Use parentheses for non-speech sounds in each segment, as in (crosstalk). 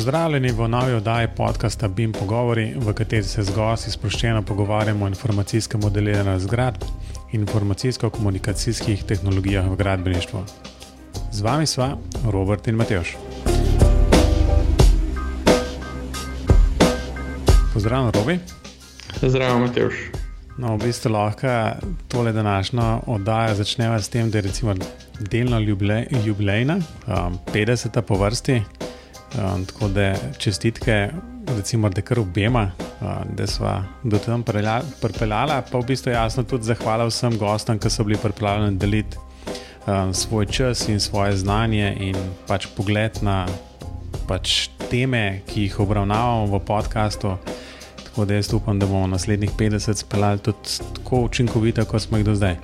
Pozdravljeni v novi oddaji podcasta BIM Pogovori, v kateri se z gosti sproščeno pogovarjamo o informacijskem modeliranju zgradb in informacijsko-komunikacijskih tehnologijah v gradbeništvu. Z vami sva Robert in Mateoš. Pozdravljen, Robi. Zdravo, Mateoš. No, v bistvu lahko tole današnjo oddajo začnemo s tem, da je recimo delno jubilejna, um, 50. po vrsti. Um, tako da čestitke, recimo, da kar obema, um, da smo do tam pripeljali, pa v bistvu jasno tudi zahvala vsem gostom, ki so bili pripravljeni deliti um, svoj čas in svoje znanje in pač pogled na pač teme, ki jih obravnavamo v podkastu. Tako da jaz upam, da bomo naslednjih 50 speljali tudi tako učinkovito, kot smo jih do zdaj.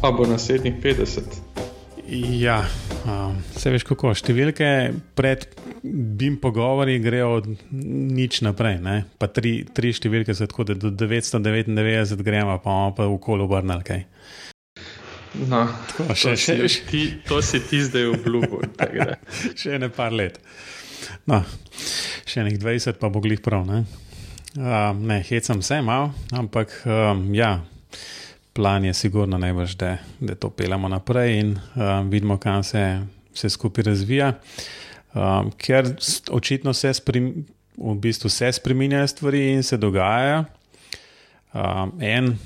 Pa bo naslednjih 50. Ja, um, se veš kako. Številke pred BIM pogovori grejo od nič naprej. Ne? Pa tri, tri številke so tako, da do 999 gremo, pa imamo pa v kolu obrnili kaj. No, tako, še, to, še, si, ti, to si ti zdaj obljubil. (laughs) še ne par let. No, še nekaj 20, pa bo glih prav. Ne, uh, ne hecam se malo, ampak um, ja plan je sigurno najbrž, da, da to pelemo naprej in um, vidimo, kam se vse skupaj razvija. Um, ker očitno se, sprim, v bistvu se spremenjajo stvari in se dogajajo. Um, en,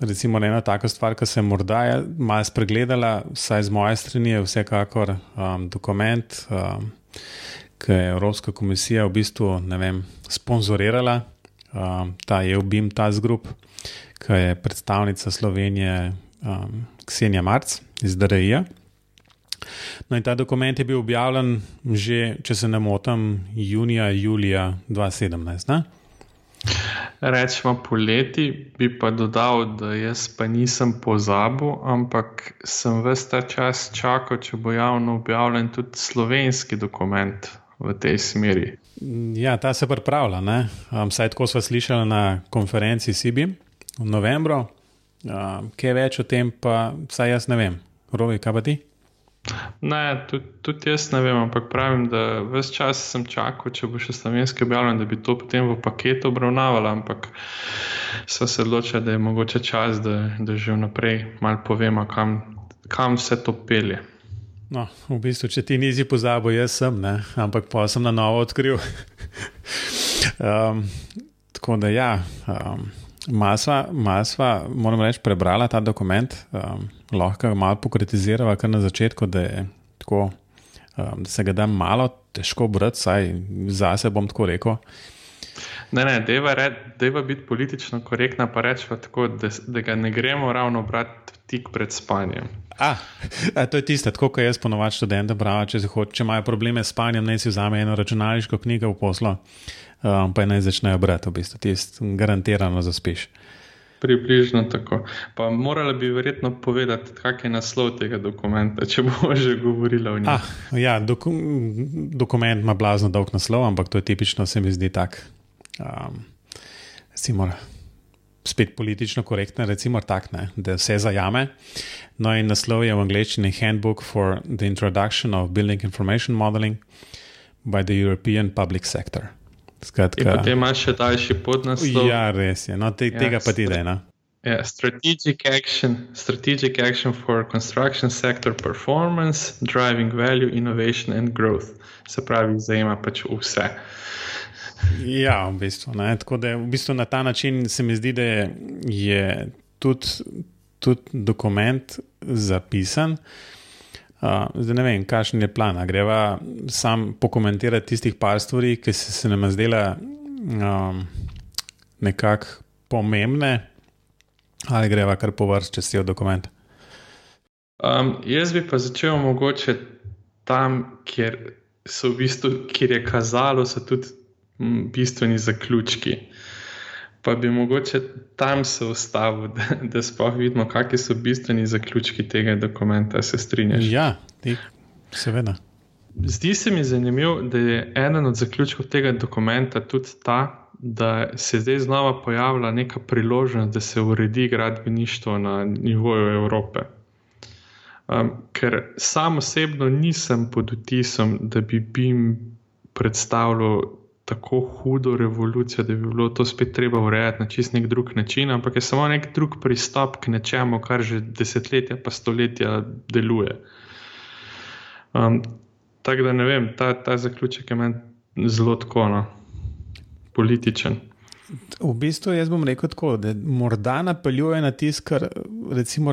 recimo, ena taka stvar, ki se morda je malo spregledala, vsaj z moje strani, je vsekakor um, dokument, um, ki je Evropska komisija v bistvu vem, sponzorirala, um, ta je obim Task Group ki je predstavnica Slovenije, um, Ksenija Marc iz DRI. No, in ta dokument je bil objavljen že, če se ne motim, junija, julija 2017. Ne? Rečemo poleti, bi pa dodal, da jaz pa nisem pozabil, ampak sem vse ta čas čakal, če bo javno objavljen tudi slovenski dokument v tej smeri. Ja, ta se pripravlja. Um, Saj tako smo slišali na konferenci SIBI v novembru. Uh, kaj več o tem, pa vsaj jaz ne vem. Rovi, kaj pa ti? Ne, tudi, tudi jaz ne vem, ampak pravim, da vse čas sem čakal, če bo še slovenski objavljen, da bi to potem v paketu obravnavali, ampak so se odločili, da je mogoče čas, da, da že vnaprej malo povemo, kam, kam vse to pelje. No, v bistvu, če ti nisi pozabil, jaz sem, ne? ampak pa sem na novo odkril. (laughs) um, tako da ja. Um, Masva, masva, moram reči, prebrala ta dokument, um, lahko malo pokritizirava, kar na začetku, da, tako, um, da se ga da malo težko brati, saj zase bom tako rekel. Ne, ne, deva biti politično korektna, pa rečemo tako, da, da ga ne gremo ravno brati tik pred spanjem. A, a to je tisto, tako kot jaz ponovadi študentom pravim, če, če imajo probleme s spanjem, naj si vzame eno računalniško knjigo v poslu um, pa naj začnejo brati, v bistvu, ti garantirano zaspiš. Približno tako. Pa morala bi verjetno povedati, kak je naslov tega dokumenta, če bomo (laughs) že govorili o njem. Ah, ja, doku dokument ima blazno dolg naslov, ampak to je tipično, se mi zdi tak. Um, Spet politično korektno, recimo tak, ne, da vse zajame. No, in naslov je v angleščini Handbook for the Introduction of Building Information Modeling by the European Public Sector. Skratka, in potem imaš še daljši podnaslov. Ja, res je. No, te, ja, tega pa ti da ena. Yeah, strategic action, strategic action for construction sector performance, driving value, innovation and growth. Se pravi, zajema pač vse. Ja, v bistvu, Tako da v bistvu na ta način se mi zdi, da je tudi, tudi dokument zapisan. Uh, zdaj ne vem, kakšen je plan. Greva sam pokomentirati tistih par stvari, ki se, se nam zdela um, nekako pomembne, ali greva kar po vrsti, če si v dokument. Um, jaz bi pa začel mogoče tam, kjer, v bistvu, kjer je kazalo, so tudi bistveni zaključki. Pa bi mogoče tam se ustavil, da, da sploh vidimo, kakšni so bistveni zaključki tega dokumenta. Se strinjaš? Ja, ti, seveda. Zdi se mi zanimivo, da je eden od zaključkov tega dokumenta tudi ta, da se zdaj znova pojavlja neka priložnost, da se uredi gradbeništvo na nivoju Evrope. Um, ker sam osebno nisem pod vtisom, da bi BIM predstavljal tako hudo revolucijo, da bi bilo to spet treba urejati na čist nek drug način, ampak je samo nek drug pristop k nečemu, kar že desetletja, pa stoletja deluje. Um, tako da ne vem, ta, ta zaključek je meni zelo tako, no, političen. V bistvu jaz bom rekel tako, da morda napeljuje na tisto, kar recimo.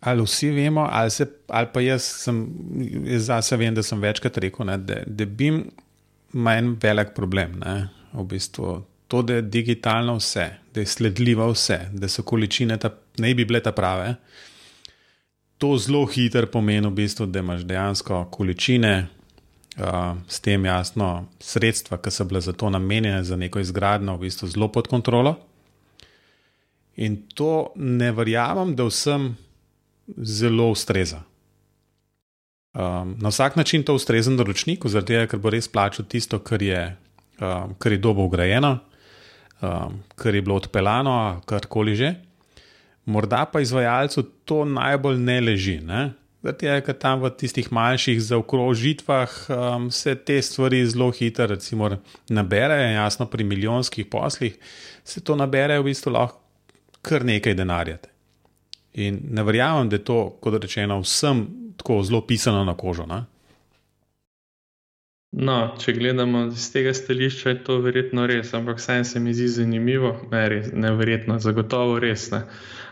Ali vsi vemo, ali, se, ali pa jaz sem, jaz zase vem, da sem večkrat rekel, ne, da, da bi ima en velik problem. Ne? V bistvu to, da je digitalno vse, da je sledljivo vse, da so količine ta, ne bi bile ta prave. To zelo hitro pomeni, v bistvu, da imaš dejansko količine, uh, s tem jasno sredstva, ki so bile za to namenjene, za neko izgradnjo, v bistvu zelo pod kontrolo. In to ne verjamem, da vsem zelo ustreza. Um, na vsak način to ustrezen naročnik, zaradi tega, ker bo res plačal tisto, kar je, um, kar je dobro ugrajeno, um, kar je bilo odpeljano, karkoli že. Morda pa izvajalcu to najbolj ne leži. Ne? Zato je, ker tam v tistih manjših zaokrožitvah um, se te stvari zelo hitro naberejo, jasno, pri milijonskih poslih se to nabere v bistvu lahko kar nekaj denarja. In ne verjamem, da je to, kot rečeno, vsem tako zelo pisano na kožo. Ne? No, če gledamo iz tega stališča, je to verjetno res, ampak vseeno se mi zdi zanimivo, ne, res, ne verjetno, zagotovo res. Ne.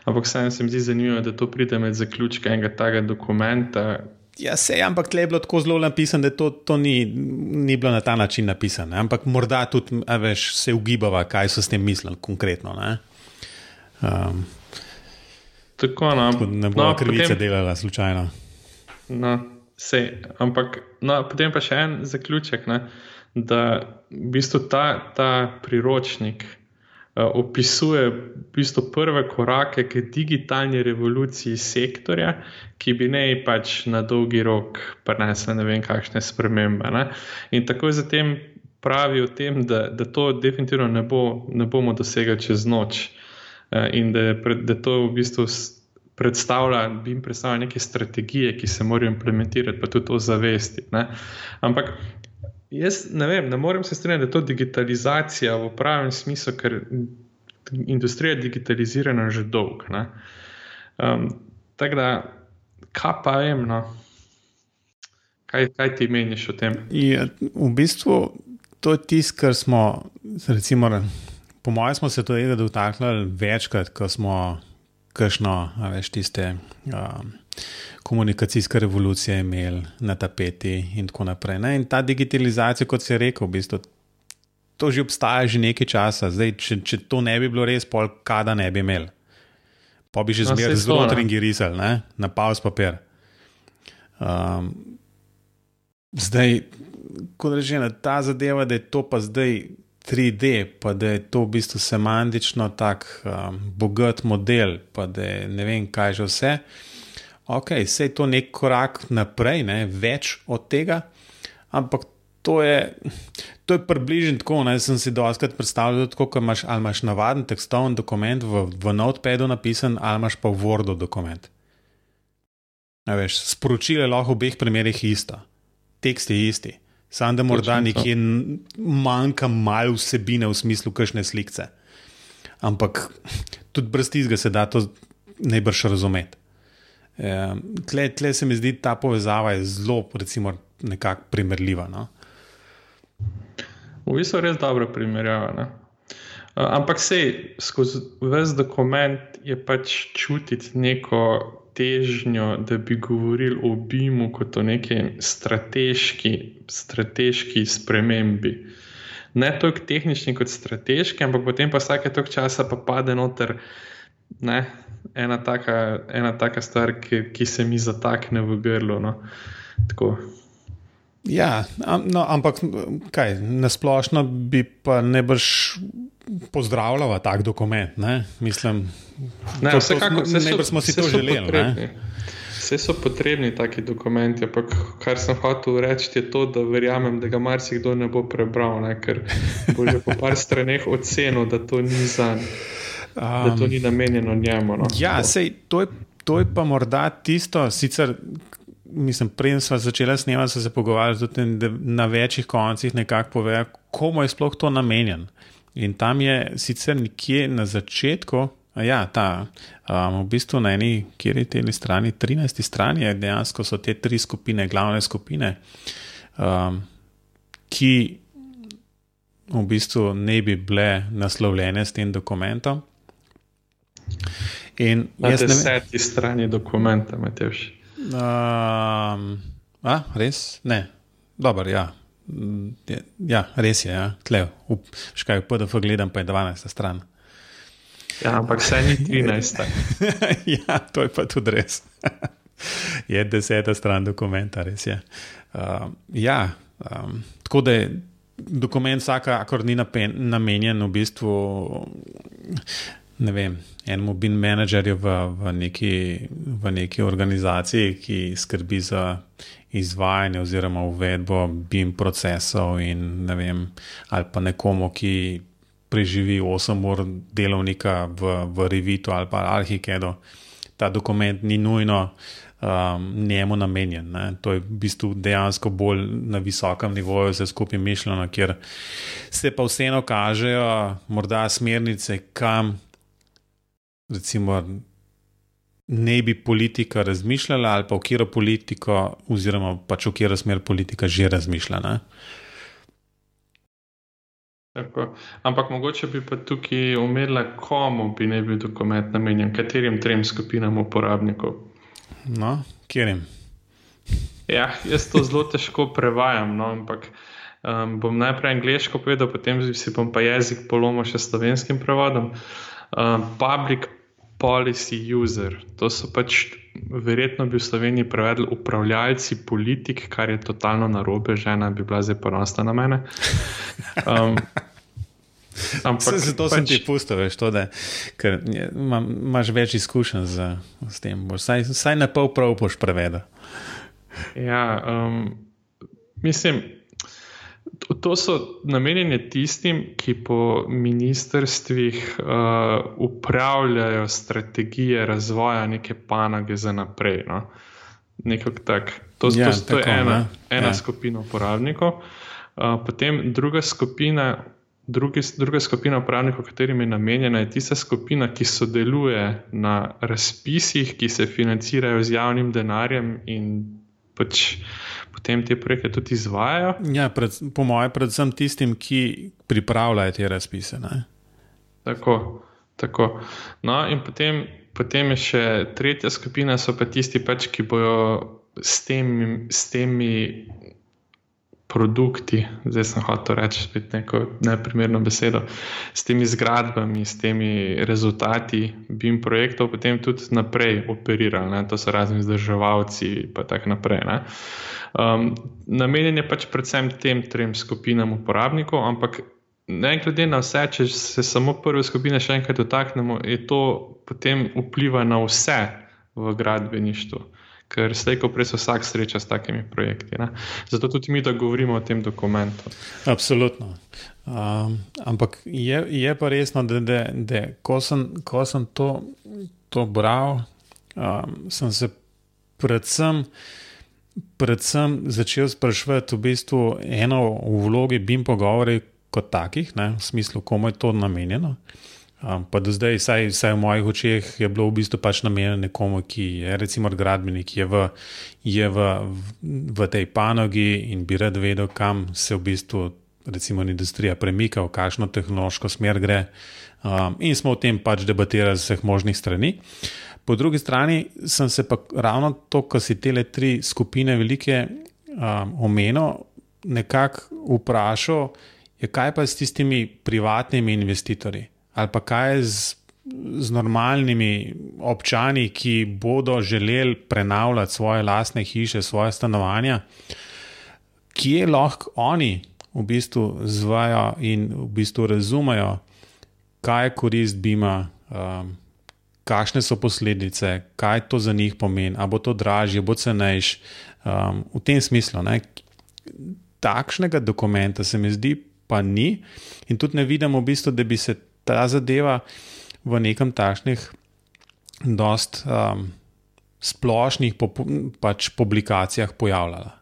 Ampak vseeno se mi zdi zanimivo, da to pride med zaključke enega takega dokumenta. Ja, se je, ampak tle je bilo tako zelo napisano, da to, to ni, ni bilo na ta način napisano. Ampak morda tudi veš, se ugibava, kaj so s tem mislili konkretno. Um, tako, no, ne bo no, krivice potem... delala slučajno. No, sej, ampak no, potem pa še en zaključek, ne, da v bistvu ta, ta priročnik uh, opisuje v bistvu prve korake k digitalni revoluciji sektorja, ki bi ne pač na dolgi rok prinesla ne vem kakšne spremembe. Ne. In tako zatem pravi o tem, da, da to definitivno ne, bo, ne bomo dosegli čez noč. Uh, in da je to v bistvu predstavlja, bi jim predstavljal neke strategije, ki se morajo implementirati, pa tudi to zavesti. Ne? Ampak jaz ne vem, ne morem se strinjati, da je to digitalizacija v pravem smislu, ker industrija je digitalizirana že dolgo. Um, Tako da, kaj pa vem, no? kaj, kaj ti meniš o tem? Je, v bistvu to je tisto, kar smo, recimo, po mojem, smo se tega dotaknili večkrat, ko smo kakšno, veš, tiste um, komunikacijske revolucije imeli na tapeti in tako naprej. Ne? In ta digitalizacija, kot si rekel, v bistvu. To že obstaja že nekaj časa, zdaj, če, če to ne bi bilo res, pol kada ne bi imeli. Pa bi že no, zmeraj zelo tringi risali, na paus papir. Um, zdaj, kot rečeno, ta zadeva, da je to pa zdaj 3D, pa da je to v bistvu semantično tako um, bogat model, pa da je ne vem, kaj že vse. Ok, vse je to nek korak naprej, ne, več od tega, ampak to je, to je približno tako. Ne, sem si doskrat predstavljal, tako, da imaš, imaš navaden tekstovni dokument v, v Notepadu napisan, ali imaš pa v Wordu dokument. Veš, sporočilo je lahko v obeh primerih isto, tekst je isti. Sam da morda nekje manjka malo vsebine v smislu kakšne slike. Ampak tudi brez tizga se da to najbrž razumeti. E, tle, tle se mi zdi, ta povezava je zelo, recimo, nekako primerljiva. No? V bistvu je res dobro primerjava. Ne? Ampak sej, skozi ves dokument je pač čutiti neko težnjo, da bi govorili o BIM-u kot o neki strateški, strateški spremembi. Ne toliko tehnični kot strateški, ampak potem pa vsake toliko časa pa pade noter ne, ena, taka, ena taka stvar, ki, ki se mi zatakne v grlo. No. Ja, no, ampak kaj, nasplošno bi pa ne brž pozdravljala tak dokument. Ne? Mislim, da ne, smo si to želeli. Vse so potrebni taki dokumenti, ampak kar sem hotel reči, je to, da verjamem, da ga marsikdo ne bo prebral, ne? ker bo že po par straneh ocenil, da to ni za njega, um, da to ni namenjeno njemu. No? Ja, sej, to, je, to je pa morda tisto, sicer mislim, preden smo začeli snemati, so se pogovarjali tudi na večjih koncih nekako povejo, komu je sploh to namenjen. In tam je sicer nekje na začetku, ja, ta, um, v bistvu na eni, kjer je te strani, 13 strani, je dejansko so te tri skupine, glavne skupine, um, ki v bistvu ne bi bile naslovljene s tem dokumentom. In na deseti strani dokumenta, Matejš. Um, a, res? Ne, dobro, ja. Ja, res je, ja. tle, škaj, PDF gledam, pa je 12 stran. Ja, ampak vse ni 13. (laughs) ja, to je pa tudi res. (laughs) je deseta stran dokumenta, res je. Uh, ja, um, tako da je dokument vsakakor ni namenjen v bistvu ne vem, enemu bin menedžerju v, v, neki, v neki organizaciji, ki skrbi za izvajanje oziroma uvedbo bin procesov in ne vem, ali pa nekomu, ki preživi 8 ur delovnika v, v Revitu ali pa Arhikedu. Ta dokument ni nujno um, njemu namenjen. Ne. To je v bistvu dejansko bolj na visokem nivoju, vse skupaj mišljeno, kjer se pa vseeno kažejo morda smernice, kam recimo, ne bi politika razmišljala, ali pa v katero politiko, oziroma pač v katero smer politika že razmišlja. Ampak mogoče bi pa tukaj umerila, komu bi ne bil dokument namenjen, katerim trem skupinam uporabnikov. No, kjerim. Ja, jaz to zelo težko prevajam, no, ampak um, bom najprej angliško povedal, potem si bom pa jezik polomil še slovenskim prevodom. Um, public policy user. To so pač verjetno bi v Sloveniji prevedli upravljalci politik, kar je totalno narobe, žena bi bila zdaj ponosna na mene. Um, (laughs) Ampak se to pač, sem ti pustil, veš, to, da ker, ma, imaš več izkušenj z, z tem. Vsaj, vsaj na pol prav boš prevedel. Ja, um, mislim, To so namenjene tistim, ki po ministrstvih uh, upravljajo strategije razvoja neke panoge za naprej. No? Tak. To, ja, to, to tako, je ena, ena ja. skupina uporabnikov. Uh, potem druga skupina, drugi, druga skupina uporabnikov, katerim je namenjena, je tista skupina, ki sodeluje na razpisih, ki se financirajo z javnim denarjem in pač potem te projekte tudi izvajajo. Ja, pred, po mojem, predvsem tistim, ki pripravljajo te razpise. Ne? Tako. tako. No, in potem, potem je še tretja skupina, so pa tisti, pač, ki bojo s temi, s temi produkti, zdaj sem hotel reči spet neko neprimerno besedo, s temi zgradbami, s temi rezultati BIM projektov, potem tudi naprej operirali. Ne? To so razni zdrževalci in tako naprej. Um, namenjen je pač predvsem tem trem skupinam uporabnikov, ampak ne glede na vse, če se samo prve skupine še enkrat dotaknemo, je to potem vpliva na vse v gradbeništvu ker zdaj, ko prej se vsak sreča s takimi projekti. Ne? Zato tudi mi, da govorimo o tem dokumentu. Absolutno. Um, ampak je, je pa resno, da, da, da ko, sem, ko sem to, to bral, um, sem se predvsem. Predvsem začel sprašovati, v bistvu, eno v vlogi BIM pogovori kot takih, ne, v smislu, komu je to namenjeno. Um, pa do zdaj, vsaj, vsaj v mojih očeh, je bilo v bistvu pač namenjeno nekomu, ki je recimo gradbenik, ki je, v, je v, v, v tej panogi in bi rad vedel, kam se v bistvu recimo industrija premika, v kakšno tehnološko smer gre. Um, in smo o tem pač debatirali z vseh možnih strani. Po drugi strani sem se pa ravno to, ko si te tri skupine velike um, omenil, nekako vprašal, je kaj pa s tistimi privatnimi investitorji ali pa kaj z, z normalnimi občani, ki bodo želeli prenavljati svoje lastne hiše, svoje stanovanja, kje lahko oni v bistvu zvajo in v bistvu razumejo, kaj je korist Bima. Um, Kakšne so posledice, kaj to za njih pomeni, ali bo to dražje, bo cenejš. Um, v tem smislu, ne, takšnega dokumenta se mi zdi, pa ni, in tudi ne vidimo, v bistvu, da bi se ta zadeva v nekem takšnih, dost um, splošnih pač publikacijah pojavljala.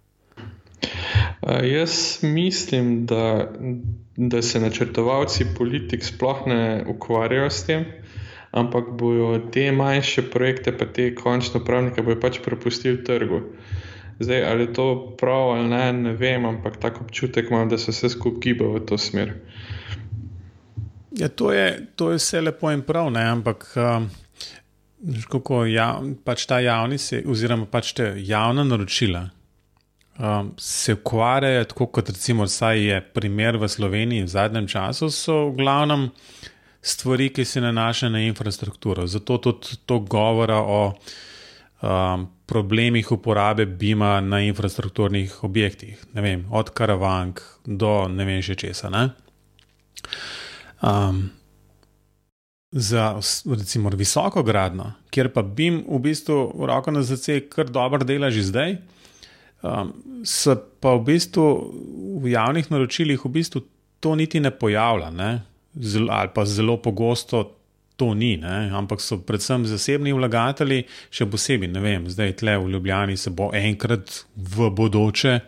Uh, jaz mislim, da, da se načrtovalci politik sploh ne ukvarjajo s tem, ampak bojo te manjše projekte, pa te končne upravnike, bojo pač prepustili trgu. Zdaj, ali je to prav ali ne, ne vem, ampak tako občutek imam, da se vse skupaj giba v to smer. Ja, to, je, to je vse lepo in prav, ne? ampak um, kako ja, pač ta javni, se, oziroma pač te javna naročila um, se ukvarjajo, tako kot recimo je primer v Sloveniji v zadnjem času, so v glavnem stvari, ki se nanašajo na infrastrukturo. Zato tudi to govora o um, problemih uporabe BIM-a na infrastrukturnih objektih, vem, od karavank do ne vem še česa. Um, za recimo visoko gradno, kjer pa BIM v bistvu roko na zrce kar dobro dela že zdaj. Um, se pa v bistvu v javnih naročilih v bistvu to niti ne pojavlja, ne? Zelo, ali pa zelo pogosto to ni, ne? ampak so predvsem zasebni vlagatelji, še posebej, ne vem, zdaj tle v Ljubljani se bo enkrat v bodoče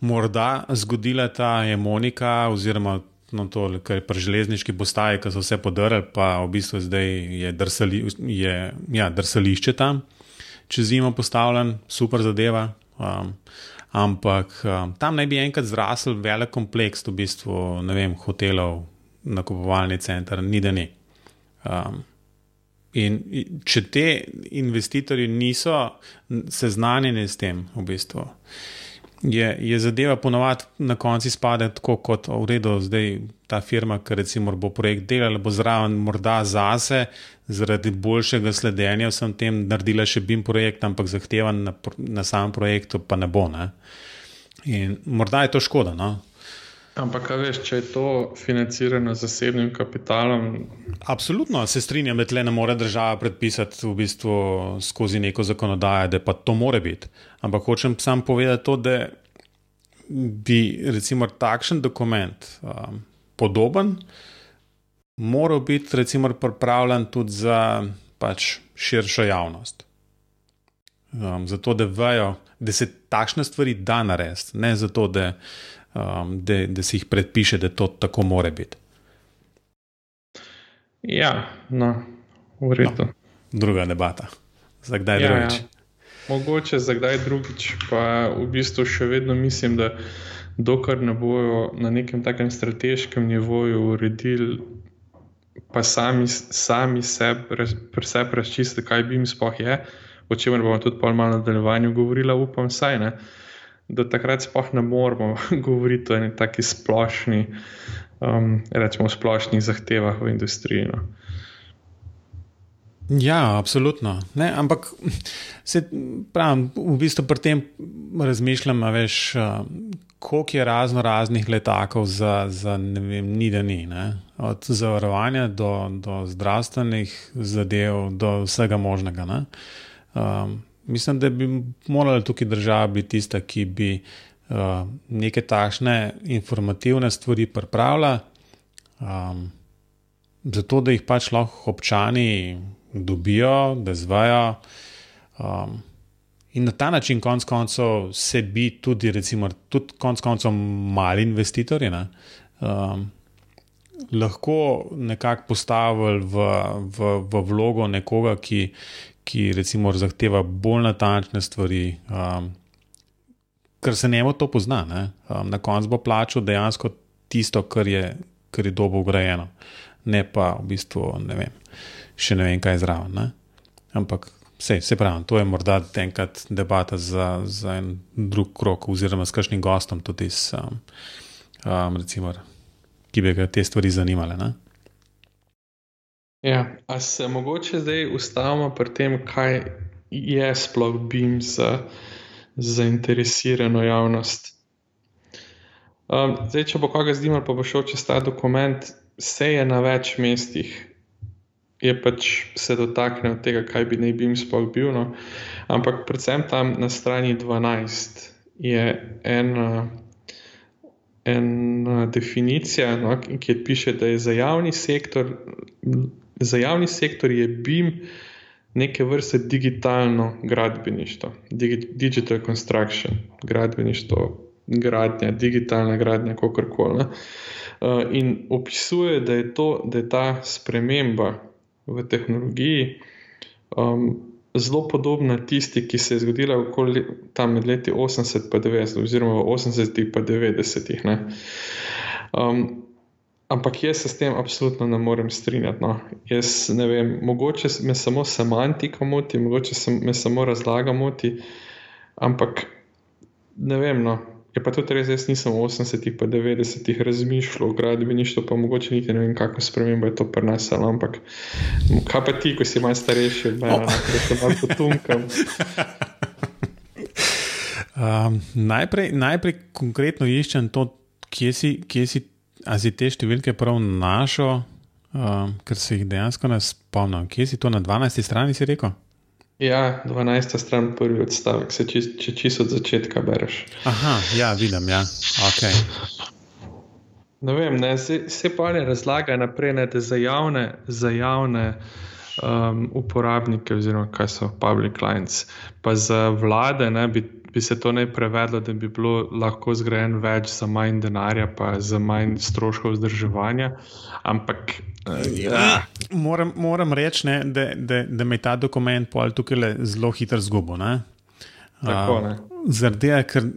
morda zgodila ta hemonika oziroma. No, to, kar je pri železniški postaji, ki so vse podarili, pa v bistvu zdaj je, drsali, je ja, drsališče tam, čez zimo postavljen, super zadeva, Um, ampak um, tam naj bi enkrat zrasel velik kompleks, v bistvu, ne vem, hotelov, nakupovalni center, ni da ni. Um, in če te investitorji niso seznanjeni s tem, v bistvu, je, je zadeva ponovadi na koncu spada tako, kot v redu, zdaj ta firma, ki recimo bo projekt delala, bo zraven morda zase, zaradi boljšega sledenja vsem tem naredila še BIM projekt, ampak zahtevan na, na samem projektu pa ne bo. Ne? In morda je to škoda. No? Ampak, veš, če je to financirano z zasebnim kapitalom? Absolutno se strinjam, da tle ne more država predpisati v bistvu skozi neko zakonodajo, da pa to more biti. Ampak hočem sam povedati to, da bi recimo takšen dokument um, podoben, moral biti recimo pripravljen tudi za pač, širšo javnost. Um, zato, da vejo, da se takšne stvari da narediti, ne zato, da, um, da, da se jih predpiše, da to tako more biti. Ja, no, v redu. No, druga debata. Za kdaj ja, drugič? Ja. Mogoče za kdaj drugič, pa v bistvu še vedno mislim, da dokler ne bojo na nekem takem strateškem nivoju uredili pa sami, sami sebe, sebe razčistiti, kaj bi jim sploh je, o čemer bomo tudi pol malo nadaljevanju govorili, upam, saj ne. Do takrat sploh ne moramo (laughs) govoriti o neki taki splošni, um, rečemo, splošnih zahtevah v industriji. No. Ja, absolutno. Ne, ampak se, pravim, v bistvu pri tem razmišljam, veš, koliko je razno raznih letakov za, za ne vem, ni da ni. Ne? Od zavarovanja do, do zdravstvenih zadev, do vsega možnega. Um, mislim, da bi morala tukaj država biti tista, ki bi uh, neke takšne informativne stvari pripravila, um, zato da jih pač lahko občani dobijo, da zvajo. Um, In na ta način, konec koncev, se bi tudi, recimo, tudi konec koncev, mali investitorji ne, um, lahko nekako postavili v, v, v vlogo nekoga, ki, ki recimo, zahteva bolj natančne stvari, um, ker se njemu to pozna. Um, na koncu bo plačal dejansko tisto, kar je, kar je dobro ugrajeno, ne pa v bistvu ne vem, še ne vem, kaj zraven. Ne. Ampak Se, se pravi, to je morda enkrat debata za, za en drug krok, oziroma s kakšnim gostom, tudi s, um, um, recimo, ki bi ga te stvari zanimale. Ne? Ja, a se mogoče zdaj ustavimo pri tem, kaj je sploh BIM za zainteresirano javnost? Um, zdaj, če bo koga zdimalo, pa bo šel čez ta dokument, se je na več mestih je pač se dotaknil tega, kaj bi naj bil sploh bil. No. Ampak predvsem tam na strani 12 je ena, ena definicija, no, ki piše, da je za javni sektor, za javni sektor je BIM neke vrste digitalno gradbeništvo, digital construction, gradbeništvo, gradnja, digitalna gradnja, kako koli. Uh, in opisuje, da je, to, da je ta sprememba v tehnologiji um, zelo podobna tisti, ki se je zgodila okoli tam med leti 80 in 90, oziroma v 80 in 90. Um, ampak jaz se s tem absolutno ne morem strinjati. No. Jaz ne vem, mogoče me samo semantika moti, mogoče se me samo razlaga moti, ampak ne vem. No. Je pa tudi res, jaz nisem v 80-ih, pa 90-ih razmišljal o gradbeništvu, pa mogoče niti ne vem, kako spremembo je to preneslo. Ampak kaj pa ti, ko si malo starejši, da se malo potunkam. (laughs) Um, najprej, najprej konkretno iščem to, kje si, kje si, si te številke prav našel, um, ker se jih dejansko ne spomnim. Kje si to na 12. strani rekel? Ja, 12. stran, prvi odstavek, se če, če čisto od začetka bereš. Aha, ja, vidim, ja. Okay. Ne vem, ne, se, se pa ne razlaga naprej, ne, za javne, za javne um, uporabnike, oziroma kaj so public clients, pa za vlade, ne, bi, bi se to ne prevedlo, da bi bilo lahko zgrajen več za manj denarja, pa za manj stroškov vzdrževanja. Ampak Ja. Moram, moram reči, ne, da, da, da me je ta dokument tukaj zelo hitro zgubil. Zaradi tega, ker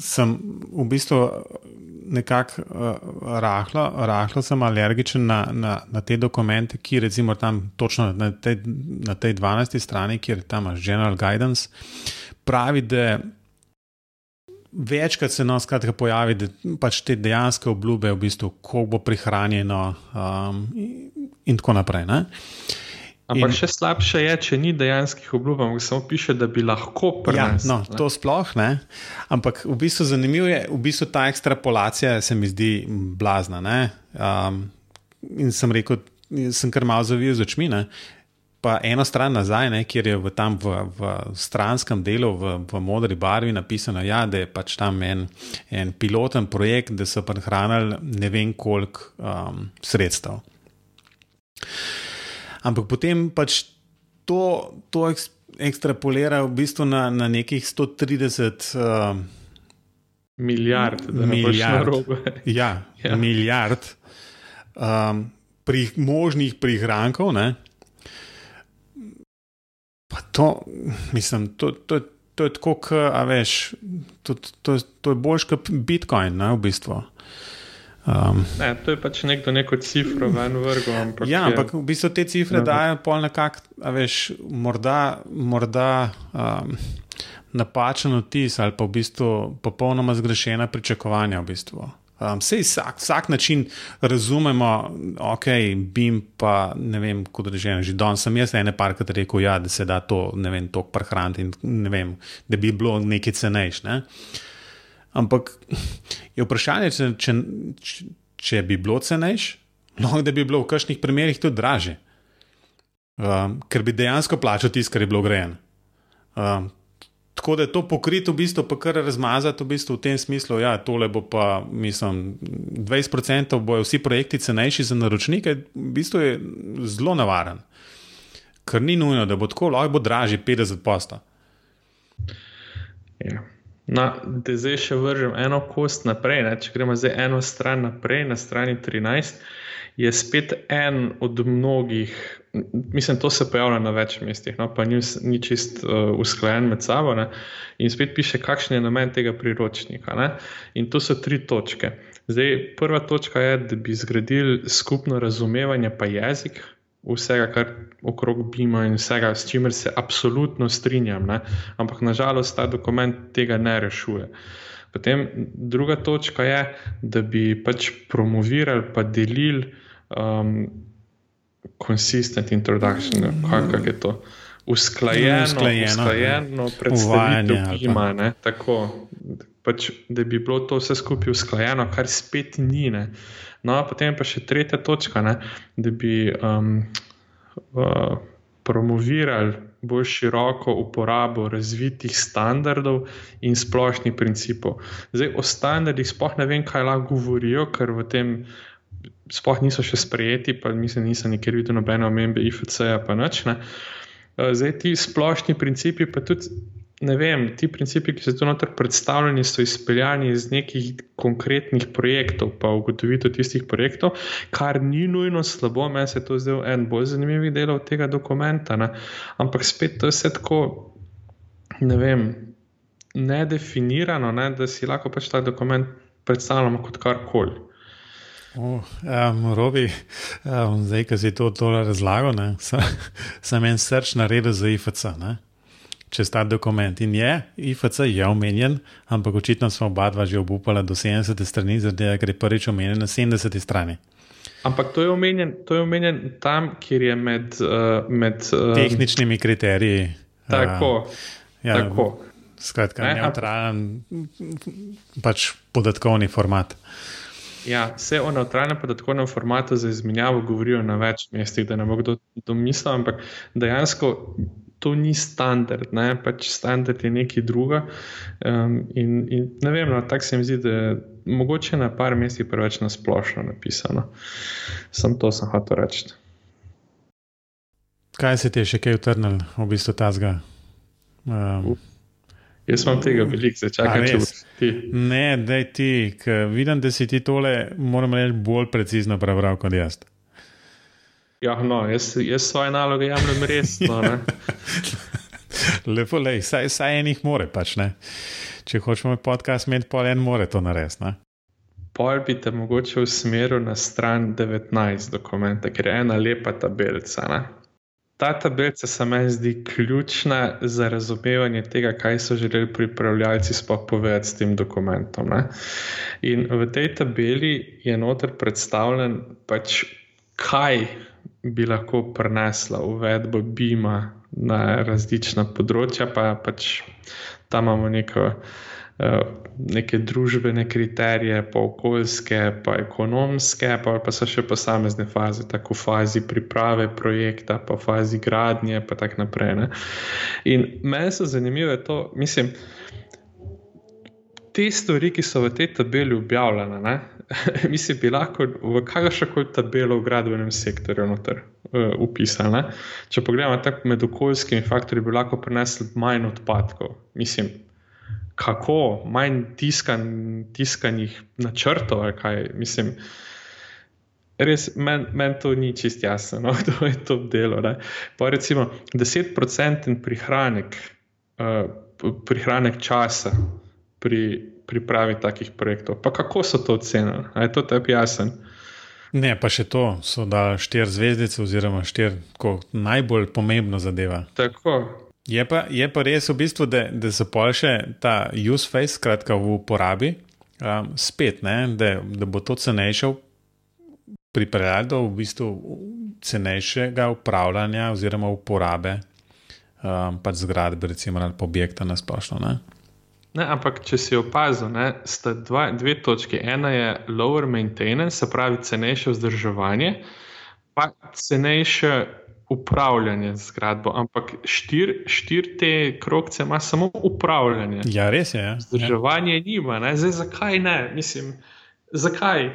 sem v bistvu nekako uh, rahlo, rahlo sem alergičen na, na, na te dokumente, ki recimo tam točno na tej, na tej 12. strani, kjer tam imaš General Guidance, pravi, da večkrat se nas skratka pojavi, da pač te dejanske obljube, v bistvu, ko bo prihranjeno, um, in tako naprej. Ne? Ampak in, še slabše je, če ni dejanskih obljub, ampak samo piše, da bi lahko prenesel. Ja, no, to sploh ne. Ampak v bistvu zanimivo je, v bistvu ta ekstrapolacija se mi zdi blazna. Um, in sem rekel, sem kar malo zavil z očmi. Ne? Pa eno stran nazaj, ne, kjer je v, tam v, v stranskem delu, v, v modri barvi napisano, ja, da je pač tam en, en piloten projekt, da so prehranili ne vem koliko um, sredstev. Ampak potem pač to, to ekstrapolira v bistvu na, na nekih 130 uh, milijard, da ne milijard, ja, ja. milijard um, pri, možnih prihrankov. Ne, Pa to, mislim, to, to, to je tako, a veš, to, to, to je boljš kot Bitcoin, ne, v bistvu. Um, ne, to je pač nekdo neko cifro ven vrgo. Ampak ja, je, ampak v bistvu te cifre ne, dajo pol nekako, a veš, morda, morda um, napačen vtis ali pa v bistvu popolnoma zgrešena pričakovanja v bistvu. Um, Sej vsak, vsak način razumemo, ok, bim pa ne vem, kot rečeno, že danes sem jaz ene parkrat rekel, ja, da se da to, ne vem, tok prehraniti in ne vem, da bi bilo nekaj cenejš. Ne? Ampak (laughs) je vprašanje, če, če, če, bi bilo cenejš, no, da bi bilo v kakšnih primerih tudi draže. Um, ker bi dejansko plačal tisto, kar je bilo grejen. Um, Tako da je to pokrito, v bistvu, pa kar razmazati v, bistvu, v tem smislu, ja, tole bo pa, mislim, 20% bojo vsi projekti cenejši za naročnike, v bistvu je zelo navaren. Ker ni nujno, da bo tako, lahko bo dražji 50%. Ja. Na, da zdaj še vržem eno kost naprej. Ne? Če gremo zdaj eno stran naprej, na strani 13, je spet en od mnogih mislim, to se pojavlja na več mestih, no, pa ni, ni čist uh, usklajen med sabo. Ne, in spet piše, kakšen je namen tega priročnika. Ne, in to so tri točke. Zdaj, prva točka je, da bi zgradili skupno razumevanje, pa jezik vsega, kar okrog Bima in vsega, s čimer se absolutno strinjam. Ne, ampak nažalost ta dokument tega ne rešuje. Potem druga točka je, da bi pač promovirali, pa delili. Um, consistent introduction, kako kak je to. Usklajeno, usklajeno, usklajeno predstavitev ima, ne, tako, pač, da bi bilo to vse skupaj usklajeno, kar spet ni. Ne. No, potem pa še tretja točka, ne, da bi um, uh, promovirali bolj široko uporabo razvitih standardov in splošnih principov. Zdaj, o standardih sploh ne vem, kaj lahko govorijo, ker v tem sploh niso še sprejeti, pa mislim, nisem nikjer videl nobene omembe IFC-ja, pa nič. Ne. Uh, zdaj ti splošni principi, pa tudi ne vem, ti principi, ki so tu noter predstavljeni, so izpeljani iz nekih konkretnih projektov, pa ugotovitev tistih projektov, kar ni nujno slabo, meni se je to zdel en bolj zanimivih delov tega dokumenta. Ne? Ampak spet to je vse tako, ne vem, nedefinirano, ne? da si lahko pač ta dokument predstavljamo kot karkoli. Oh, um, Robi, um, zdaj, ki si to razlagal, (laughs) sem en srč naredil za IFC. Ne? čez ta dokument. In je, IFC je omenjen, ampak očitno smo oba dva že obupala do 70 strani, zaradi tega, ker je prvič omenjen na 70 strani. Ampak to je omenjen, to je omenjen tam, kjer je med, uh, med uh, tehničnimi kriteriji. Tako. Uh, ja, tako. Skratka, ne, neutralen, pač podatkovni format. Ja, vse o neutralnem podatkovnem formatu za izmenjavo govorijo na več mestih, da ne bo kdo domislil, ampak dejansko to ni standard, ne? pač standard je nekaj druga. Um, in, in ne vem, no, tako se mi zdi, da je mogoče na par mestih preveč na splošno napisano. Sam to sem hotel reči. Kaj se ti je še kaj utrnil, v bistvu ta zga? Um, Jaz sem tega velik, se čakaj, če boš ti. Ne, da ti, vidim, da si ti tole, moram reči, bolj precizno prebral kot jaz. Ja, no, jaz, jaz svoje naloge jemljem resno. (laughs) Lepo, le, saj, saj enih more pač ne. Če hočemo podcast imeti, pol en more to narediti. Pol bi te mogoče usmeril na stran 19 dokumenta, ker je ena lepa tabelica. Ne? Ta tabelica se mi zdi ključna za razumevanje tega, kaj so želeli pripravljalci sploh povedati s tem dokumentom. Ne? In v tej tabeli je noter predstavljen pač kaj bi lahko prenesla uvedbo BIM-a na različna področja, pa pač tam imamo neko, neke družbene kriterije, pa okoljske, pa ekonomske, pa, pa so še posamezne faze, tako v fazi priprave projekta, pa v fazi gradnje, pa tako naprej. Ne? In meni so zanimive to, mislim. Te stvari, ki so v tej tabeli objavljene, (laughs) mislim, bi lahko v kakršno koli tabelo v gradbenem sektorju noter uh, upisane. Če pogledamo tako med okoljskimi faktorji, bi lahko prenesli manj odpadkov. Mislim, kako, manj tiskan, tiskanih načrtov, kaj mislim. Res, meni men to ni čist jasno, no, (laughs) kdo je to delo. Ne. Pa recimo 10% prihranek, uh, prihranek časa pri pripravi takih projektov. Pa kako so to ocenili? Je to tebi jasen? Ne, pa še to so dali štiri zvezdice, oziroma štiri, kot najbolj pomembno zadeva. Tako. Je pa, je pa res v bistvu, da, da so pa še ta use face, skratka v uporabi, um, spet, ne, da, da bo to cenejše pripeljati do v bistvu cenejšega upravljanja oziroma uporabe um, pač zgradbe, recimo ali objekta na splošno. Ne, ampak, če si opazil, ne, sta dva, dve točki. Ena je lower maintenance, se pravi cenejše vzdrževanje, pa cenejše upravljanje z zgradbo. Ampak štiri štir te krokce ima samo upravljanje. Ja, res je. Ja. Vzdrževanje ja. nima. Zdaj, zakaj ne? Mislim, zakaj?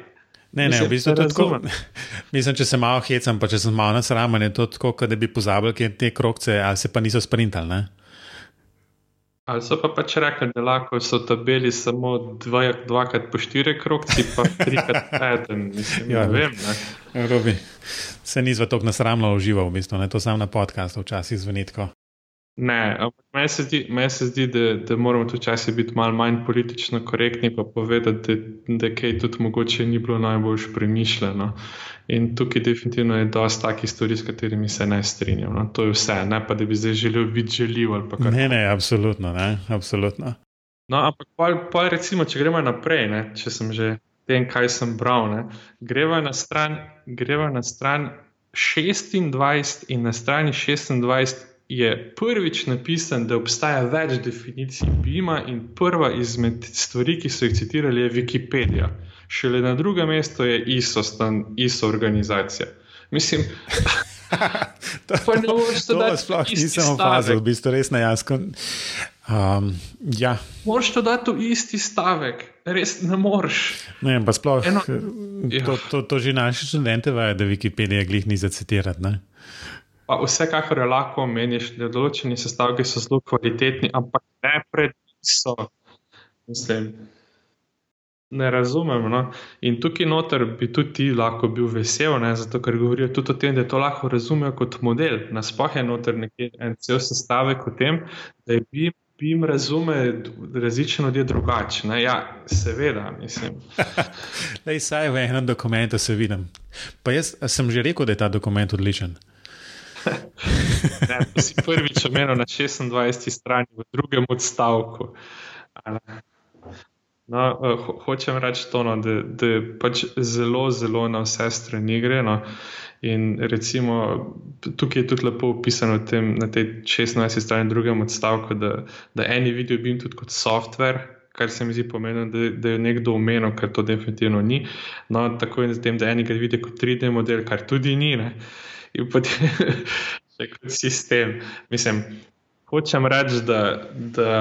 Ne, ne, v bistvu to tako. (laughs) Mislim, če se malo hecam, pa če sem malo nasramen, je to tako, da bi pozabili te krokce, ali se pa niso sprintali. Ali so pa pač rekli, da lahko so tabeli samo dva, dvakrat po štiri krokci, pa trikrat (laughs) eden. Mislim, ja, ne vem. Ne. Robi, se ni zvatok nasramno užival, v bistvu, ne to sam na podkastu včasih zvonitko. Ne, ampak meni se zdi, meni se zdi da, da moramo tu včasih biti malo manj politično korektni, pa povedati, da, da kaj tudi mogoče ni bilo najbolj premišljeno. In tukaj definitivno je dosti takih stvari, s katerimi se ne strinjam. No. To je vse, ne pa da bi zdaj želel biti željiv ali kaj. Ne, ne, absolutno, ne, absolutno. No, ampak pa, pa recimo, če gremo naprej, ne, če sem že tem, kaj sem bral, ne, greva na stran, greva na stran 26 in na strani 26 je prvič napisan, da obstaja več definicij BIM-a in prva izmed stvari, ki so jih citirali, je Wikipedija. Šele na drugem mestu je ISO, stan, ISO organizacija. Mislim, (laughs) to, ne moreš to dati. Sploh nisem opazil, v bistvu res na jasno. Um, ja. Moraš to dati v isti stavek, res ne moreš. Ne, pa sploh Eno, to, ja. to, to že naši študente vajo, da Wikipedija glih ni za citirati. Pa vsekakor lahko omeniš, da določeni sestavki so zelo kvalitetni, ampak ne predvsem. Mislim, ne razumem. No? In tukaj noter bi tudi ti lahko bil vesel, ne? zato ker govorijo tudi o tem, da to lahko razumejo kot model. Nasploh je noter nekje en cel sestavek o tem, da bi bi jim razumeli različne ljudi drugače. Ja, seveda, mislim. (laughs) Lej, saj v enem dokumentu se vidim. Pa jaz sem že rekel, da je ta dokument odličen. Ne, si prvič omenil na 26. strani, v drugem odstavku. No, ho hočem reči to, no, da, da pač zelo, zelo na vse strani gre. No. In recimo, tukaj je tudi lepo opisano tem, na tej 16. strani, drugem odstavku, da, da eni vidijo BIM tudi kot software, kar se mi zdi pomembno, da, da je nekdo omenil, ker to definitivno ni. No, tako in z tem, da eni ga vidijo kot 3D model, kar tudi ni. Ne? In potem (laughs) še kot sistem. Mislim, hočem reči, da. da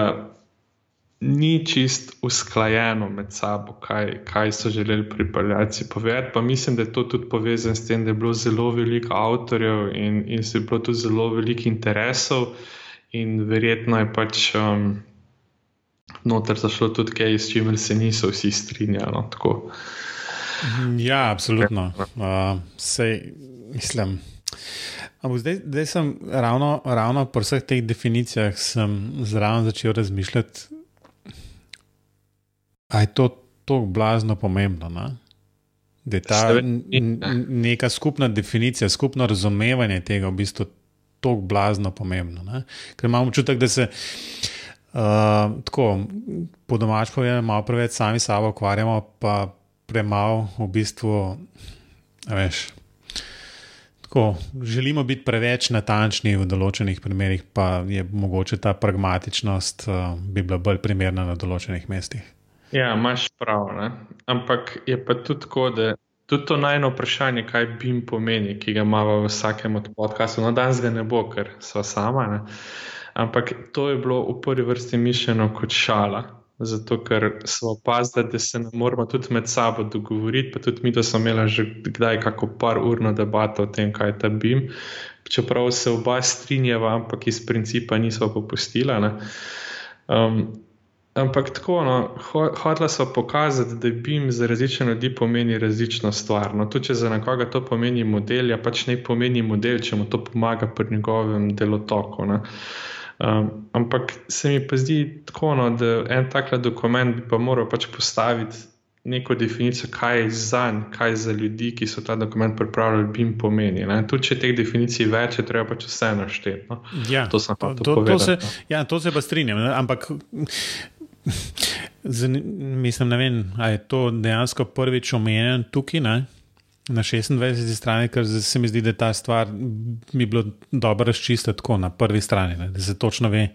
ni čist usklajeno med sabo, kaj, kaj so želeli pripeljati povedati. Pa mislim, da je to tudi povezano s tem, da je bilo zelo veliko avtorjev in, in se je bilo tudi zelo veliko interesov, in verjetno je pač um, noter zašlo tudi kaj, s čimer se niso vsi strinjali. No, ja, absolutno. Uh, sej, mislim. Zdaj, zdaj sem ravno, ravno po vseh teh definicijah zraven začel razmišljati, A je to tako blazno pomembno? Ne? Da je ta neka skupna definicija, skupno razumevanje tega v bistvu tako blazno pomembno. Ne? Ker imamo občutek, da se uh, tako po domač povedano, malo preveč sami sabo ukvarjamo, pa premalo v bistvu, veš. Tako, želimo biti preveč natančni v določenih primerih, pa je mogoče ta pragmatičnost uh, bi bila bolj primerna na določenih mestih. Ja, imaš prav. Ne? Ampak je pa tudi tako, da tudi to najno vprašanje, kaj BIM pomeni, ki ga imamo v vsakem od podkastov, no danes ga ne bo, ker so sama. Ne? Ampak to je bilo v prvi vrsti mišljeno kot šala. Zato, ker smo opazili, da se ne moramo tudi med sabo dogovoriti, pa tudi mi, da smo imeli že kdaj kako par urno debato o tem, kaj ta BIM. Čeprav se oba strinjava, ampak iz principa nismo popustila. Um, Ampak tako, no, hotela so pokazati, da BIM za različne ljudi pomeni različno stvar. No, tudi če za nekoga to pomeni model, ja pač ne pomeni model, če mu to pomaga pri njegovem delotoku. Um, ampak se mi pa zdi tako, no, da en takle dokument bi pa moral pač postaviti neko definicijo, kaj je za njih, kaj je za ljudi, ki so ta dokument pripravljali, BIM pomeni. Tudi če teh definicij več, je treba pač vse našteti. No. Ja, to, to, to, to, se, no. ja, to se pa strinjam. Ampak. (laughs) Mislim, ne vem, ali je to dejansko prvič omenjeno tukaj ne? Na 26. strani, ker se mi zdi, da ta stvar bi bilo dobro razčistiti tako na prvi strani, ne? da se točno ve,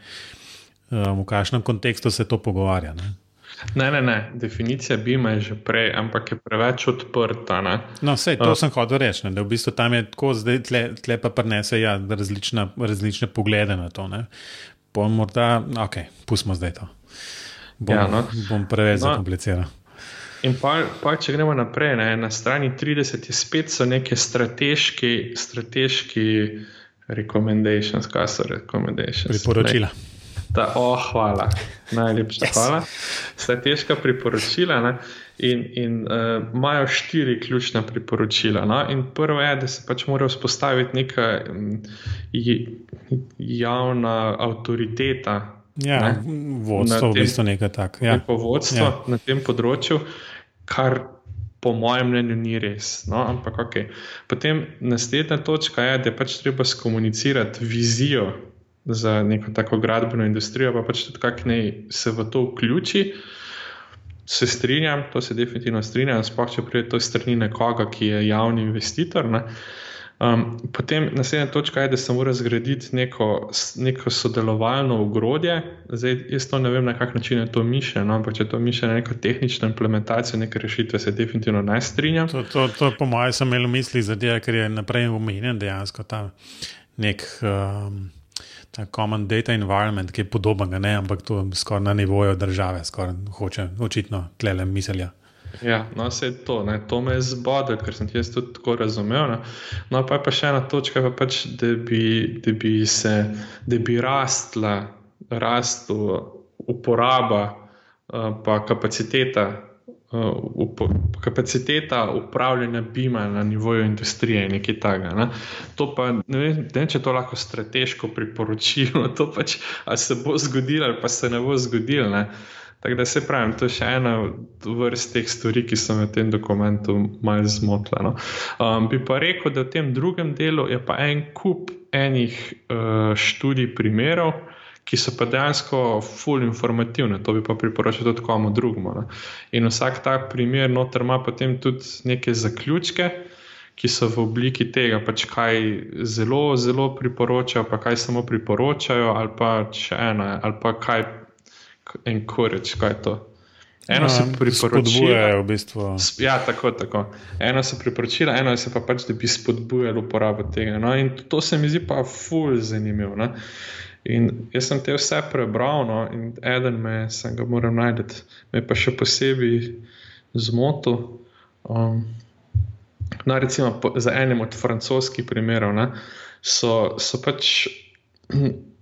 um, v kakšnem kontekstu se to pogovarja. Ne? Ne, ne, ne, definicija BIM je že prej, ampak je preveč odprta. Ne? No, vse to uh. sem hotel reči, da v bistvu tam je tako, zdaj tle, tle pa prenese ja, različna, različne poglede na to. Pol morda, ok, pustimo zdaj to bom, ja, no. bom preveč no. zakompliciral. In pa, pa, če gremo naprej, ne, na strani 30 je spet so neke strateški, strateški recommendations, kaj so recommendations. Priporočila. Da, oh, hvala, najlepša yes. hvala. Strateška priporočila ne, in, in uh, imajo štiri ključna priporočila. No, in prvo je, da se pač mora vzpostaviti neka um, javna avtoriteta Ja, vodstvo, v bistvu nekaj takega. Ja. Vodstvo ja. na tem področju, kar po mojem mnenju ni res. No? Ampak, okay. Potem naslednja točka je, da je pač treba skomunicirati vizijo za neko tako gradbeno industrijo, pa pač tudi kako naj se v to vključi. Se strinjam, to se definitivno strinjam, sploh če pride to strani nekoga, ki je javni investitor. Ne? Um, potem naslednja točka je, da se mora zgraditi neko, neko sodelovalno ogrodje. Zdaj, jaz to ne vem, na kak način je to mišljeno, ampak če to mišljeno neko tehnično implementacijo, neke rešitve, se definitivno ne strinjam. To, to, to po mojem, sem imel v misli, zadeva, ker je naprej omenjen dejansko ta nek. Um, Ta common data environment, ki je podoben, ampak to skoraj na nivoju države, skoraj hoče, očitno, tle le mislijo. Ja, no, vse je to, ne. to me je zbodlo, ker sem jaz tudi tako razumel. Ne. No, pa je pa še ena točka, pa pač, da, bi, da bi se, da bi rastla, rastla uporaba, uh, pa kapaciteta uh, kapaciteta upravljanja BIM-a na nivoju industrije in nekaj takega. Ne. To pa ne vem, ne, če to lahko strateško priporočilo, (laughs) to pač se bo zgodilo, ali pa se ne bo zgodilo. Ne. Tako da se pravim, to je še ena vrst teh stvari, ki so me v tem dokumentu malo zmotile. No. Um, bi pa rekel, da v tem drugem delu je pa en kup enih uh, študij primerov, ki so pa dejansko fully informativne, to bi pa priporočil tudi komu drugemu. Ne. In vsak tak primer noter ima potem tudi neke zaključke, ki so v obliki tega, pač kaj zelo, zelo priporočajo, pa kaj samo priporočajo, ali pa če eno, ali pa kaj encourage, kaj je to. Eno se Ja, priporočila. spodbujajo v bistvu. Ja, tako, tako. Eno se priporočila, eno se pa pač, da bi spodbujali uporabo tega. No? In to se mi zdi pa ful zanimivo. Ne? In jaz sem te vse prebral, no? in eden me, sem ga moram najti, me pa še posebej zmotil. Um, no, recimo po, za enem od francoskih primerov ne, so, so pač.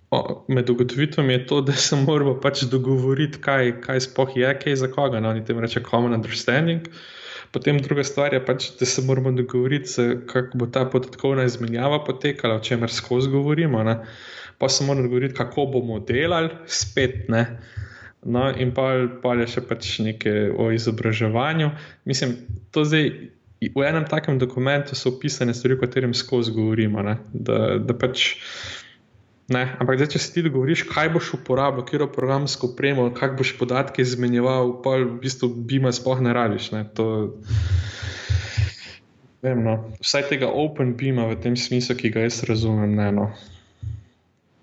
O, Med ugotovitvami je to, da se moramo pač dogovoriti, kaj, kaj sploh je, kaj za koga. No, oni temu reče common understanding. Potem druga stvar je pač, da se moramo dogovoriti, kako bo ta podatkovna izmenjava potekala, o čemer skozi govorimo. Ne. Pa se moramo dogovoriti, kako bomo delali, spet ne. No, in pa, pa je še pač nekaj o izobraževanju. Mislim, to zdaj. V enem takem dokumentu so opisane stvari, o katerem skozi govorimo. ne. Da, da pač, ne, ampak zdaj, če se ti dogovoriš, kaj boš uporabljal, katero programsko opremo, kako boš podatke izmenjeval, pa v bistvu bima sploh ne rabiš. Ne. To, vem, no. Vsaj tega open bima v tem smislu, ki ga jaz razumem. Ne, no.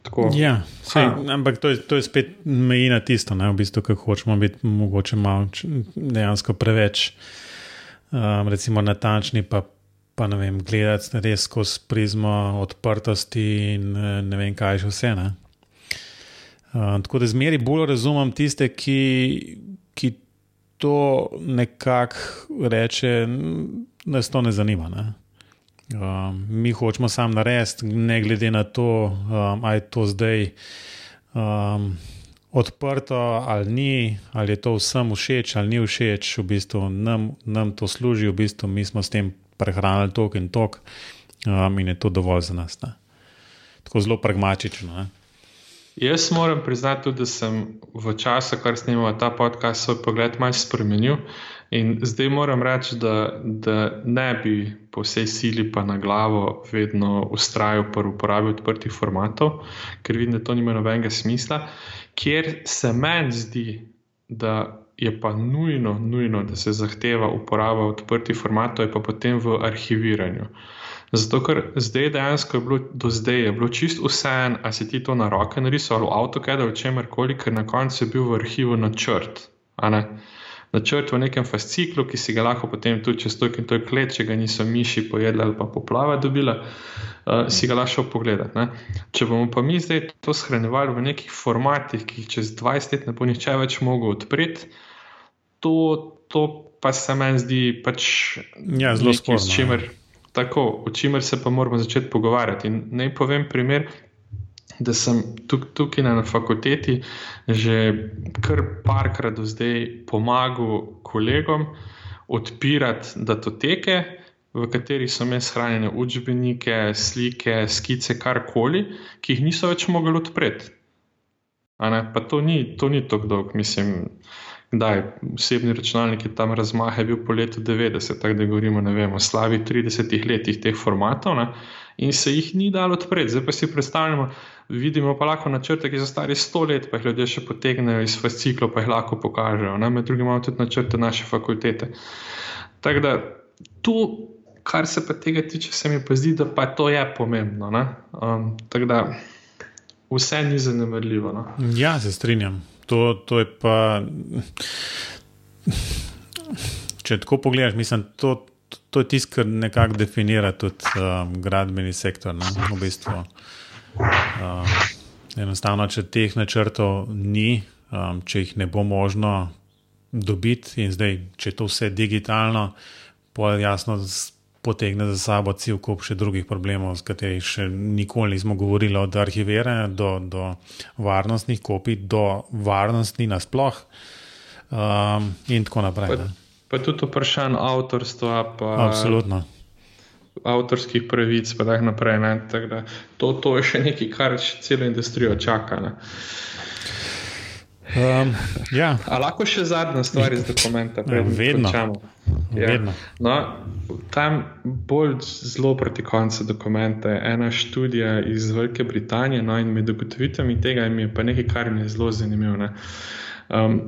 Tako. Ja, sej, Ha. ampak to je, to je spet meji na tisto, ne, v bistvu, kako hočemo biti mogoče malo dejansko preveč um, recimo natančni, pa, pa ne vem, gledati res skozi prizmo odprtosti in eh, ne vem, kaj še vse. Ne. Um, tako da zmeri bolj razumem tiste, ki, ki to nekako reče, "N- nas to ne zanima. Ne. Um, mi hočemo sam narediti, ne glede na to, um, ali je to zdaj um, odprto ali ni, ali je to vsem všeč ali ni všeč, v bistvu nam, nam to služi, v bistvu mi smo s tem prehranili tok in tok um, in je to dovolj za nas. Ne. Tako zelo pragmatično. Ne. Jaz moram priznati, tudi, da sem v času, kar snimamo ta podcast, svoj pogled malce spremenil. In zdaj moram reči, da, da ne bi po vsej sili pa na glavo vedno ustrajal pri uporabi odprtih formatov, ker vidim, da to nima nobenega smisla. Ker se meni zdi, da je pa nujno, nujno, da se zahteva uporaba odprtih formatov, pa potem v arhiviranju. Zato, ker zdaj dejansko je bilo, do zdaj je bilo čisto vseeno, ali si ti to na roke narisal ali v AutoCAD ali čemerkoli, ker na koncu je bil v arhivu načrt. Načrt v nekem fasciklu, ki si ga lahko potem tudi čez to in to klet, če ga niso miši pojedli ali pa poplava dobila, uh, si ga lahko pogledati. Ne. Če bomo pa mi zdaj to shranjevali v nekih formatih, ki jih čez 20 let ne bo nihče več mogel odpreti, to, to pa se meni zdi pač Ja, zelo sporno, ja. tako, o čimer se pa moramo začeti pogovarjati. In naj povem primer, da sem tuk, tukaj na fakulteti že kar parkrat do zdaj pomagal kolegom odpirati datoteke, v katerih so imeli shranjene učbenike, slike, skice, karkoli, ki jih niso več mogli odpreti. Pa to ni, to ni tako dolg, mislim. Kdaj, osebni računalnik je tam razmah je bil po letu 90, tako da govorimo vem, o slabih 30 letih teh formatov, ne, in se jih ni dalo odpreti. Zdaj pa si predstavljamo, vidimo pa lahko načrte, ki so stari 100 let, pa jih ljudje še potegnejo iz fasciklov, pa jih lahko pokažejo. Ne. Med drugim imamo tudi načrte naše fakultete. Tako da tu, kar se pa tega tiče, se mi pa zdi, da pa to je pomembno. ne. Um, tako da vse ni zanemarljivo. No. Ja, se strinjam. To, to je pa. Če tako pogledaš, mislim, to, to je tisto, kar nekako definira tudi um, gradbeni sektor. Ne, v bistvu. Um, enostavno, če teh načrtov ni, um, če jih ne bo možno dobiti, in zdaj, če je to vse digitalno, pa jasno potegne za sabo cel kup še drugih problemov, s katerimi še nikoli nismo govorili, od arhiviranja do, do varnostnih kopij, do varnosti nasploh um, in tako naprej. Pa, pa tudi vprašanje avtorstva. Pa... Absolutno avtorskih pravic, pa tako naprej. Tak da, to, to je še nekaj, kar celo industrijo čaka. Um, ja. A lahko še zadnja stvar iz dokumenta, ja, vedno. Ja. vedno. No, tam bolj zelo proti koncu dokumenta je ena študija iz Velike Britanije, no, in med ugotovitvami tega je pa nekaj, kar mi je zelo zanimivo. Um,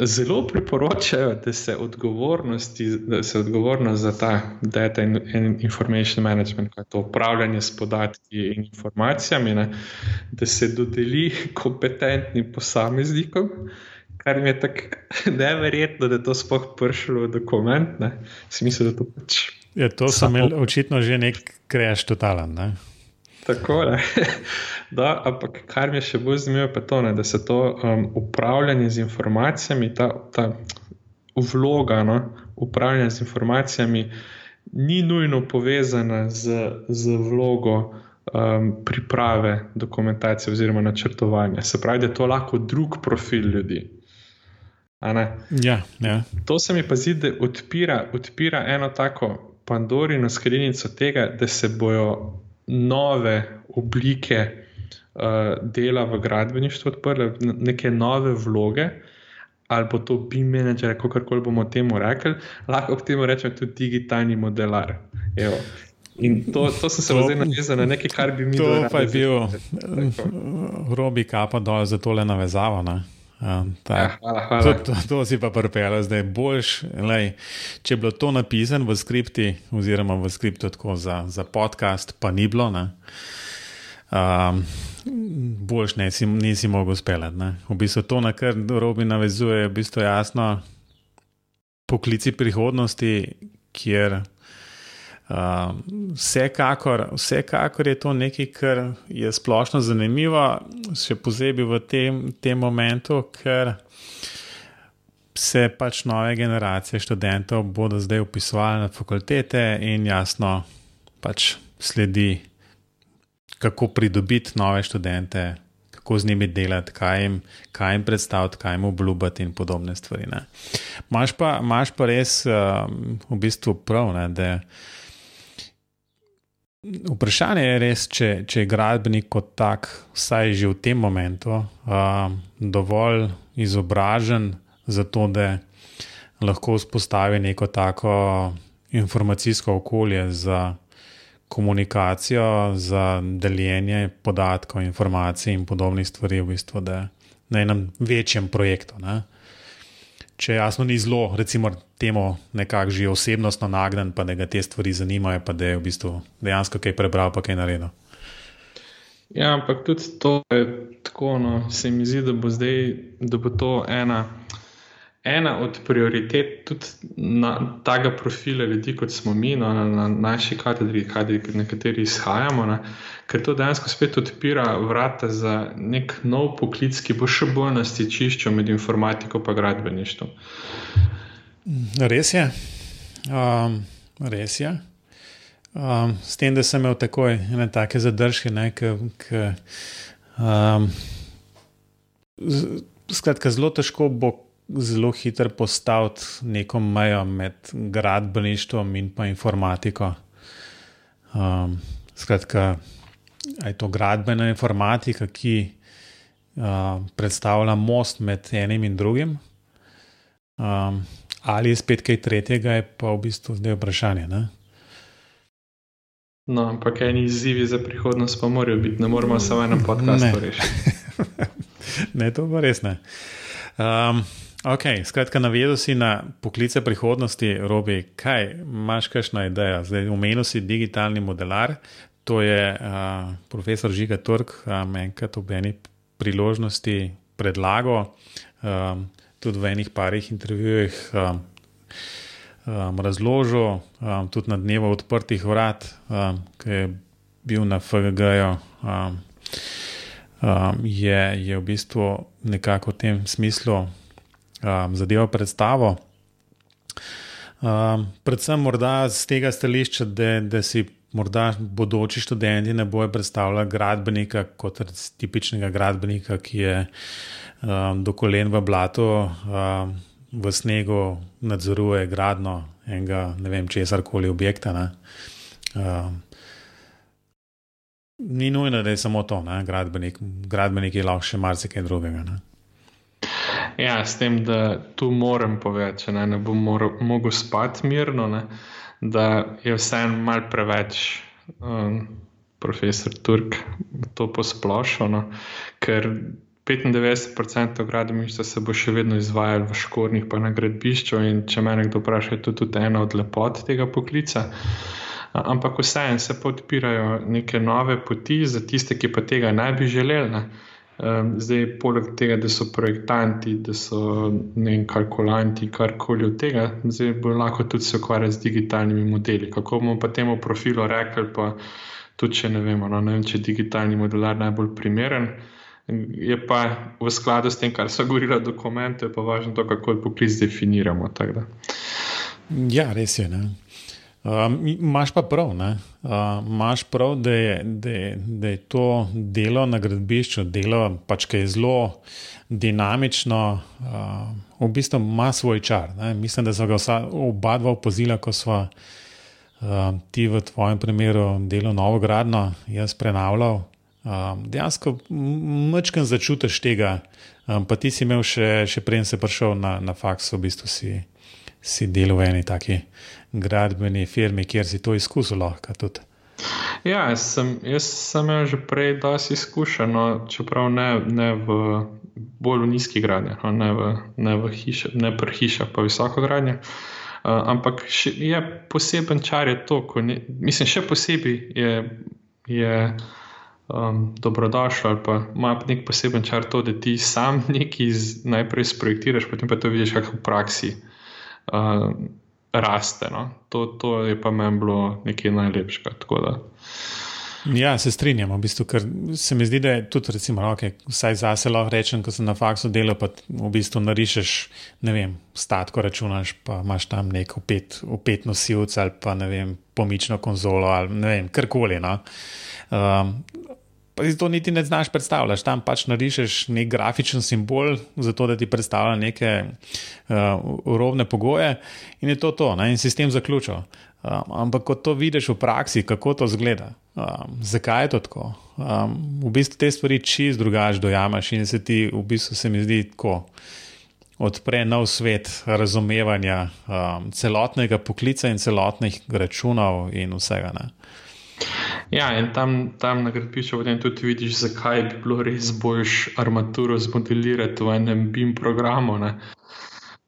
zelo priporočajo, da se odgovornosti, da se odgovornost za ta data in, in information management, kaj to upravljanje s podatki in informacijami, ne, da se dodeli kompetentnim posameznikom. Kar mi je tako (laughs) neverjetno, da je to sploh prišlo v dokument. Smisel, da to pač. Ja, to sem imel očitno že nek kreš totalen. Ne? Tako je. (laughs) Da, ampak kar mi je še bolj zanimivo, je to, ne, da se to um, upravljanje z informacijami, ta, ta vloga no, upravljanja z informacijami, ni nujno povezana z, z vlogo um, priprave dokumentacije oziroma načrtovanja. Se pravi, da je to lahko drug profil ljudi. Ja, ja. To se mi pa zdi, da odpira, odpira eno tako Pandorino skrinjico tega, da se bojo nove oblike uh, dela v gradbeništvu odprle, neke nove vloge, ali bo to BIM menedžer, kako koli bomo temu rekli, lahko k temu rečemo tudi digitalni modelar. Evo. In to, to sem se zdaj navezal na nekaj, kar bi mi lahko. To pa je bil robi kapa dol za tole navezavo. Ne? Um, ja, hvala, hvala. To, to, to si pa prpela, zdaj boljš. Lej, če je bilo to napisano v skripti, oziroma v skriptu za, za podcast, pa ni bilo, um, boljš ne, si, nisi mogel speljati. V bistvu to, na kar robi navezuje, je v bistvu jasno poklici prihodnosti, kjer. Uh, vsekakor, vsekakor je to nekaj, kar je splošno zanimivo, še posebej v tem, tem momentu, ker se pač nove generacije študentov bodo zdaj upisovali na fakultete in jasno pač sledi, kako pridobiti nove študente, kako z njimi delati, kaj jim, kaj jim predstaviti, kaj jim obljubiti in podobne stvari. Máš pa, pa res uh, v bistvu prav, ne, da. Vprašanje je res, če, če je gradbenik kot tak, vsaj že v tem momentu, uh, dovolj izobražen za to, da lahko vzpostavi neko tako informacijsko okolje za komunikacijo, za deljenje podatkov, informacij in podobnih stvari, v bistvu, da na enem večjem projektu. Ne? Če jasno ni zelo, recimo, temu nekako že osebnostno nagnen, pa da ga te stvari zanimajo, pa da je v bistvu dejansko kaj prebral, pa kaj naredil. Ja, ampak tudi to je tako, no, se mi zdi, da bo zdaj, da bo to ena ena od prioritet tudi na tega profila ljudi, kot smo mi, no, na, na naši katedri, kadri, na kateri izhajamo, ne, ker to dejansko spet odpira vrata za nek nov poklic, ki bo še bolj na stičišču med informatiko in gradbeništvom. Res je. Um, res je. Um, s tem, da sem imel takoj ene take zadržke, ki. Um, skratka, zelo težko bo zelo hitro postaviti neko mejo med gradbeništvom in pa informatiko. Um, skratka, je to gradbena informatika, ki uh, predstavlja most med enim in drugim. Um, ali je spet kaj tretjega, je pa v bistvu zdaj vprašanje. Ne? No, ampak eni izzivi za prihodnost pa morajo biti, ne moramo samo eno podkastu rešiti. (laughs) ne, to pa res ne. Um, Ok, skratka, navedel si na poklice prihodnosti, robi, kaj imaš, kakšna ideja. Zdaj, omenil si digitalni modelar, to je uh, profesor Žiga Turk, um, enkrat ob eni priložnosti predlagal, um, tudi v enih parih intervjujih um, um, razložil, um, tudi na dnevu odprtih vrat, um, ki je bil na FGG-ju. Um, um, je, je v bistvu nekako v tem smislu um, zadevo predstavo. Um, predvsem morda z tega stališča, da, da si morda bodoči študenti ne bojo predstavljali gradbenika kot tipičnega gradbenika, ki je um, do kolen v blatu, um, v snegu nadzoruje gradno enega, ne vem, česar koli objekta. Um, ni nujno, da je samo to, ne? gradbenik. Gradbenik je lahko še marsikaj drugega. Ne? Ja, s tem, da tu moram povedati, da ne, ne bom mogel spati mirno, ne? da je vseeno mal preveč. Um, Profesor Turk to posplošil, no? ker 95% gradbišča se bo še vedno izvajalo v škornjih, pa na gradbišču. In če me kdo vpraša, je to tudi ena od lepot tega poklica. Ampak vseeno se podpirajo neke nove poti za tiste, ki pa tega ne bi želeli. Ne. Zdaj, poleg tega, da so projektanti, da so vem, kalkulanti, karkoli od tega, zdaj lahko tudi se ukvarjati z digitalnimi modeli. Kako bomo pa temu profilu rekli, pa tudi če ne vemo, no, ne vem, če je digitalni modelar najbolj primeren. Je pa v skladu s tem, kar so govorili dokumenti, pa važno to, kako je poklic definiramo. Ja, res je. Ne? Um, pa prav, imaš uh, prav da, je, da, je, da je to delo na gradbišču, delo, pač, ki je zelo dinamično, uh, v bistvu ima svoj čar. Ne? Mislim, da so ga vsa, oba dva opozila, ko smo uh, ti v tvojem primeru delo novo gradno, jaz prenavljal. Um, dejansko mečkam začutiš tega, um, pa ti si imel še, še prej, se prišel na, na faks, v bistvu si, si delal v eni taki gradbeni firmi, kjer si to izkusil. Ja, jaz sem, jaz sem imel že prej dosti izkušen, no, čeprav ne, ne v bolj nizki gradnji, no, ne, ne, ne pri hišah, pa visoko gradnji. Uh, ampak še, je poseben čar je to, ne, mislim, še posebej je, je um, dobrodošlo ali pa ima nek poseben čar to, da ti sam (laughs) nekaj najprej sprojektiraš, potem pa to vidiš, kako v praksi. Uh, raste. No? To, to je pa meni bilo nekaj najlepšega. Ja, se strinjam, v bistvu, ker se mi zdi, da je tudi, recimo, okay, vsaj za se lahko rečem, ko sem na faksu delal, pa v bistvu narišeš, ne vem, statko računaš, pa imaš tam nek upet, upet nosilc ali pa ne vem, pomično konzolo ali ne vem, karkoli. No. Um, pa si to niti ne znaš predstavljati. Tam pač narišeš nek grafičen simbol, zato da ti predstavlja neke uh, urovne pogoje in je to to, ne? in sistem zaključil. Um, ampak ko to vidiš v praksi, kako to zgleda, um, zakaj je to tako, um, v bistvu te stvari čist drugače dojamaš in se ti v bistvu se mi zdi tako. Odpre nov svet razumevanja um, celotnega poklica in celotnih računov, in vsega. Ne. Ja, in tam, tam na gradbišču potem tudi vidiš, zakaj bi bilo res boljš armaturo zmodelirati v enem BIM programu.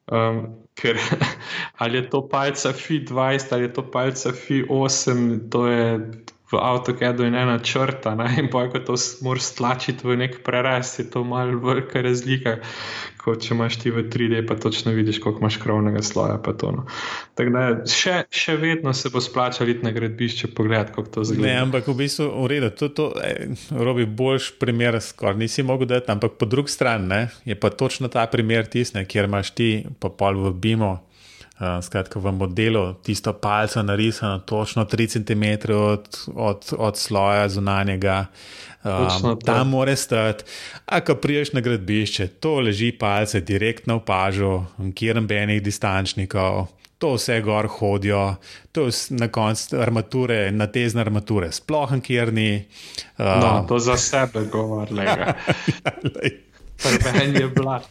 Um, ker (laughs) ali je to palca FI20 ali je to palca FI8, to je v AutoCAD-u in ena črta, ne? in pa ko to moraš stlačiti v nek prerez, je to malo velika razlika, kot če imaš ti v 3D, pa točno vidiš, koliko imaš krovnega sloja. No. Tako da še, še vedno se bo splačalo iti na gradbišče pogledati, kako to zgleda. Ne, ampak v bistvu v redu, to, to eh, robi boljš primer, skoraj nisi mogel dati, ampak po drugi strani je pa točno ta primer tisne, kjer imaš ti pa pol v BIM-u. Uh, skratka, v modelu tisto palco narisano točno 3 cm od, od, od sloja zunanjega, um, tam mora stati. A ko priješ na gradbišče, to leži palce direktno v pažu, kjer nobenih distančnikov. To vse gor hodijo, to je na koncu armature, na tezne armature, sploh nikjer ni. Uh, no, to za sebe govori, le. (laughs) ja, Prven je blat.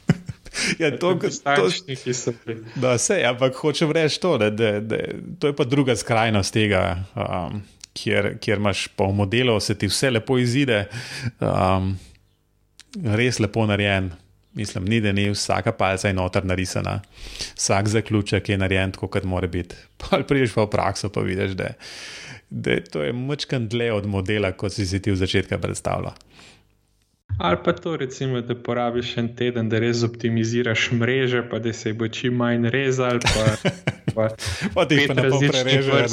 (laughs) Ja, to je pri. Da, vse, ampak hočem reči to, da, da, da to je pa druga skrajnost tega, um, kjer, kjer imaš po modelu, se ti vse lepo izide, um, res lepo narejen. Mislim, ni da ni vsaka palca in notar narisana, vsak zaključek je narejen tako, kot mora biti. (laughs) Pa priješ pa v prakso, pa vidiš, da, da to je močkan dlje od modela, kot si si ti v začetku predstavljal. Ali pa to, recimo, da porabiš en teden, da res optimiziraš mreže, pa da se bo čim manj rezal. (laughs) Pa, pa ti pa ne bo prerežal,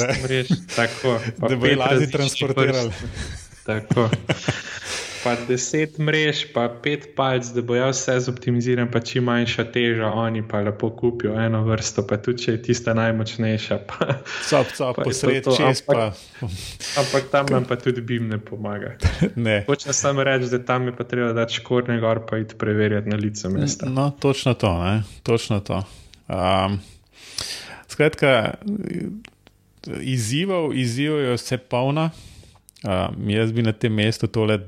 Tako, da bo lažje transportiral. Tako. (laughs) pa deset mrež, pa pet palc, da bo jaz vse zoptimiziran, pa čim manjša teža, oni pa lepo kupijo eno vrsto, pa tudi če je tista najmočnejša. Cop, cop, posred čez pa. Ampak tam nam pa tudi bim ne pomaga. (laughs) Ne. Hočem samo reči, da tam je pa treba dati škornje gor, pa iti preverjati na lice mesta. No, točno to, ne? točno to. Um, skratka, izzivov, izzivov je vse polno. Um, jaz bi na tem mestu tole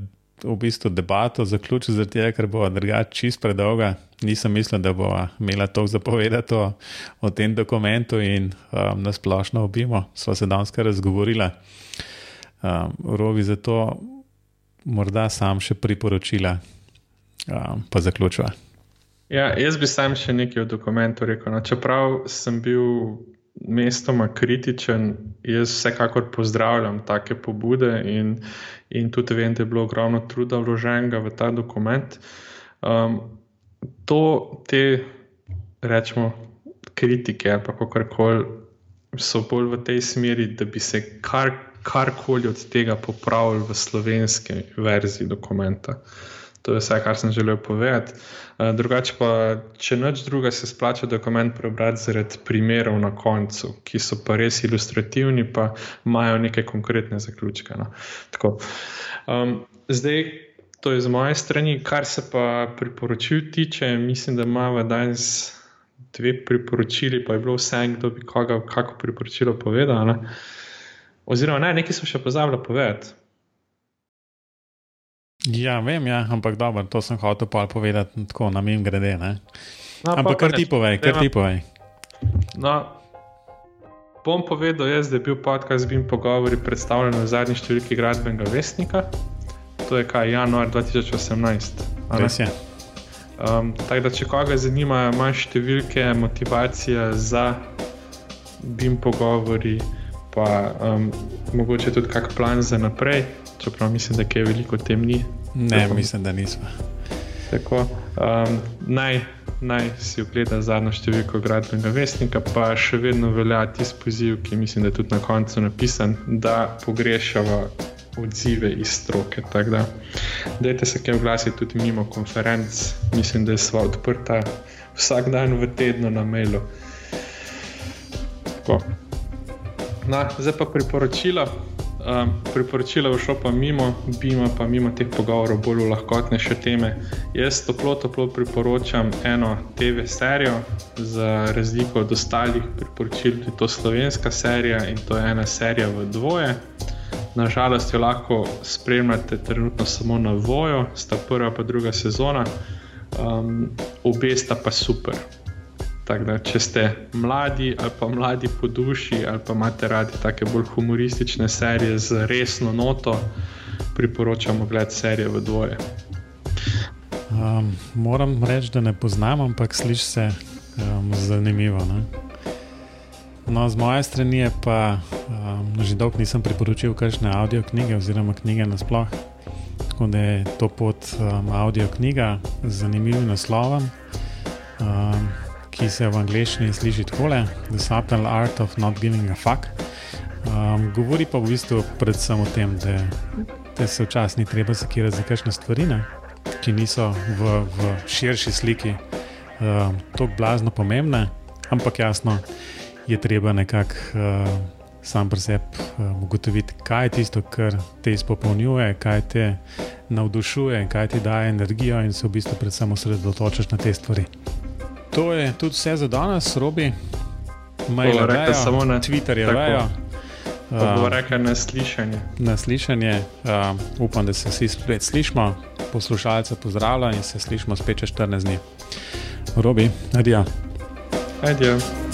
v bistvu debato zaključil, tega, ker bo drugače čist predolga. Nisem mislil, da bo imela to zapovedati o, o tem dokumentu in um, na splošno obimo. Sva se danes kar razgovorila. Um, Rovi za to morda sam še priporočila, um, pa zaključila. Ja, jaz bi sam še nekaj o dokumentu rekel. No, čeprav sem bil mestoma kritičen, jaz vsekakor pozdravljam take pobude in, in tudi vem, da je bilo ogromno truda vloženega v ta dokument. Um, to, te, rečemo, kritike ali kako koli, so bolj v tej smeri, da bi se kar, karkoli od tega popravili v slovenski verziji dokumenta. To je vse, kar sem želel povedati. Eh, drugače pa, če noč druga, se splača dokument prebrati zaradi primerov na koncu, ki so pa res ilustrativni, pa imajo neke konkretne zaključke. No. Um, zdaj, to je z moje strani, kar se pa priporočil tiče, mislim, da imamo danes dve priporočili, pa je bilo vse, kdo bi koga, kako priporočilo povedal. Ne. Oziroma, ne, nekaj sem še pozabil povedati. Ja, vem, ja, ampak dobro, to sem hotel pa povedati tako na mim grede. No, ampak kar ti povej, kar ti povej. No, bom povedal, jaz, da je bil podcast Bim pogovori predstavljen v zadnji številki gradbenega vestnika. To je kaj januar 2018. Res je. Um, tako da, če koga zanima, imaš številke, motivacija za Bim pogovori, pa um, mogoče tudi kak plan za naprej čeprav mislim, da je veliko tem ni. Ne, tako, mislim, da nismo. Tako, um, naj, naj si ogleda zadnjo številko gradbenega vestnika, pa še vedno velja tisti poziv, ki mislim, da je tudi na koncu napisan, da pogrešava odzive iz stroke. Da, dajte se kaj oglasiti tudi mimo konferenc, mislim, da je sva odprta vsak dan v tednu na mailu. No, zdaj pa priporočila. Um, priporočila v šopa mimo, bima pa mimo teh pogovorov bolj lahkotnejše teme. Jaz toplo, toplo priporočam eno TV serijo, za razliko od ostalih priporočil, tudi to slovenska serija in to je ena serija v dvoje. Nažalost jo lahko spremljate trenutno samo na vojo, sta prva pa druga sezona, um, obe sta pa super. Da, če ste mladi ali pa mladi po duši ali pa imate radi take bolj humoristične serije z resno noto, priporočamo gled serije v dvoje. Um, moram reči, da ne poznam, ampak sliši se um, zanimivo. Ne? No, z moje strani je pa um, že dolgo nisem priporočil kakšne audio knjige oziroma knjige nasploh. Tako da je to pot um, audio knjiga z zanimivim naslovom. Um, ki se v angleščini sliši takole: The Subtle Art of Not Giving a Fuck. Um, govori pa v bistvu predvsem o tem, da, da se včasih ni treba zakirati za kakšne stvari, ne, ki niso v, v širši sliki um, tako blazno pomembne, ampak jasno je treba nekako. Uh, Sam pri sebi um, ugotoviti, kaj je tisto, kar te izpopolnjuje, kaj te navdušuje, kaj ti daje energijo, in se v bistvu predvsem osredotočiti na te stvari. To je tudi vse za danes, robi. Mail je samo na Twitterju. Tako reka naslišanje. Naslišanje. Uh, upam, da se vsi spet slišmo, poslušalce pozdravljam in se slišmo spet čez 14 dni. Robi, adijo. Adijo.